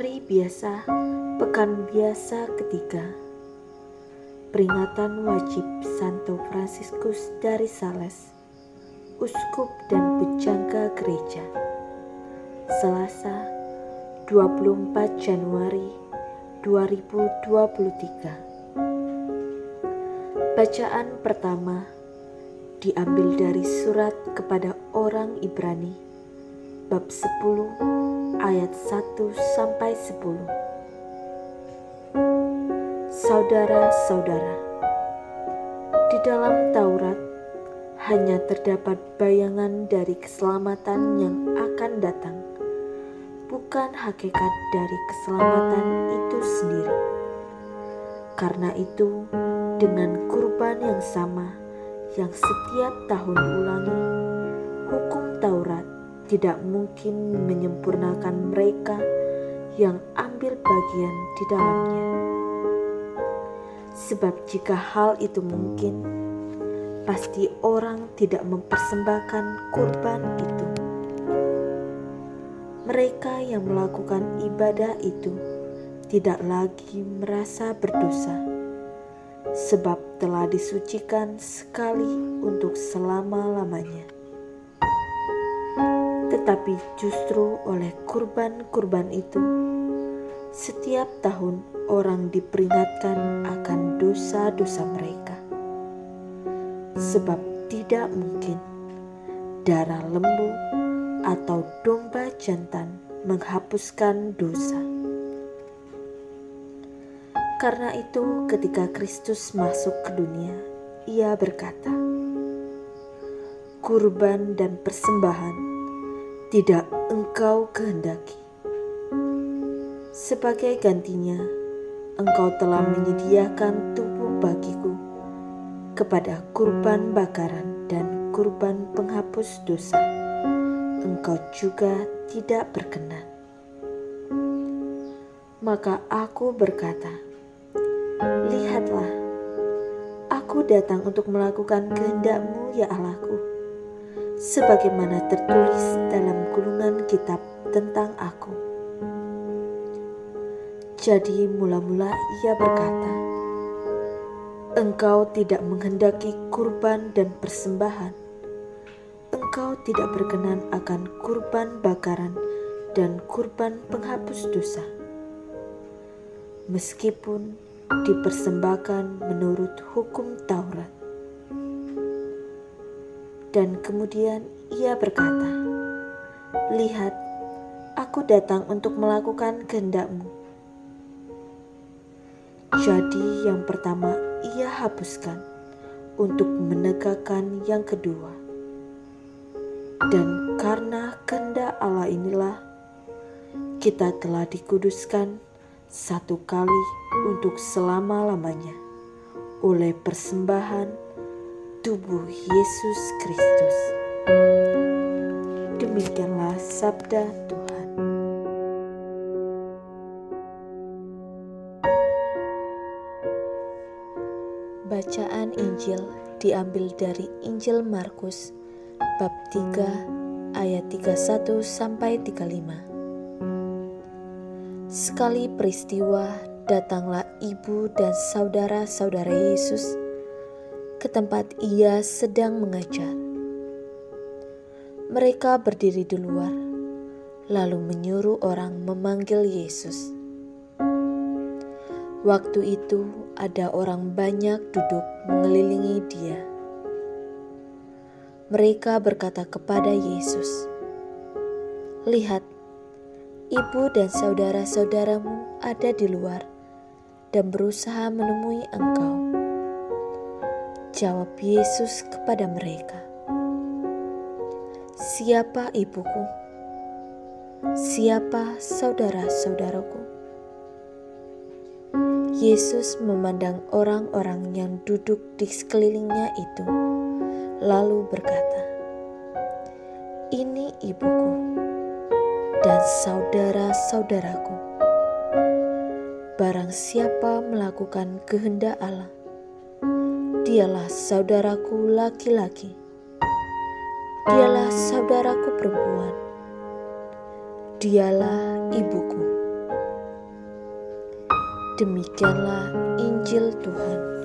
Hari biasa, pekan biasa ketiga. Peringatan wajib Santo Fransiskus dari Sales, Uskup dan Pujangga Gereja. Selasa, 24 Januari 2023. Bacaan pertama diambil dari surat kepada orang Ibrani bab 10 ayat 1 sampai 10. Saudara-saudara, di dalam Taurat hanya terdapat bayangan dari keselamatan yang akan datang, bukan hakikat dari keselamatan itu sendiri. Karena itu, dengan kurban yang sama yang setiap tahun ulangi, hukum Taurat tidak mungkin menyempurnakan mereka yang ambil bagian di dalamnya. Sebab jika hal itu mungkin, pasti orang tidak mempersembahkan kurban itu. Mereka yang melakukan ibadah itu tidak lagi merasa berdosa, sebab telah disucikan sekali untuk selama-lamanya tetapi justru oleh kurban-kurban itu, setiap tahun orang diperingatkan akan dosa-dosa mereka, sebab tidak mungkin darah lembu atau domba jantan menghapuskan dosa. Karena itu, ketika Kristus masuk ke dunia, Ia berkata, "Kurban dan persembahan tidak engkau kehendaki. Sebagai gantinya, engkau telah menyediakan tubuh bagiku kepada kurban bakaran dan kurban penghapus dosa. Engkau juga tidak berkenan. Maka aku berkata, Lihatlah, aku datang untuk melakukan kehendakmu ya Allahku sebagaimana tertulis dalam gulungan kitab tentang aku. Jadi mula-mula ia berkata, Engkau tidak menghendaki kurban dan persembahan. Engkau tidak berkenan akan kurban bakaran dan kurban penghapus dosa. Meskipun dipersembahkan menurut hukum Taurat. Dan kemudian ia berkata, Lihat, aku datang untuk melakukan kehendakmu. Jadi yang pertama ia hapuskan untuk menegakkan yang kedua. Dan karena kehendak Allah inilah, kita telah dikuduskan satu kali untuk selama-lamanya oleh persembahan tubuh Yesus Kristus. Demikianlah sabda Tuhan. Bacaan Injil diambil dari Injil Markus bab 3 ayat 31 sampai 35. Sekali peristiwa datanglah ibu dan saudara-saudara Yesus ke tempat ia sedang mengajar. Mereka berdiri di luar, lalu menyuruh orang memanggil Yesus. Waktu itu, ada orang banyak duduk mengelilingi Dia. Mereka berkata kepada Yesus, "Lihat, ibu dan saudara-saudaramu ada di luar dan berusaha menemui Engkau." Jawab Yesus kepada mereka, "Siapa ibuku? Siapa saudara-saudaraku?" Yesus memandang orang-orang yang duduk di sekelilingnya itu, lalu berkata, "Ini ibuku dan saudara-saudaraku. Barang siapa melakukan kehendak Allah, Dialah saudaraku laki-laki. Dialah saudaraku perempuan. Dialah ibuku. Demikianlah Injil Tuhan.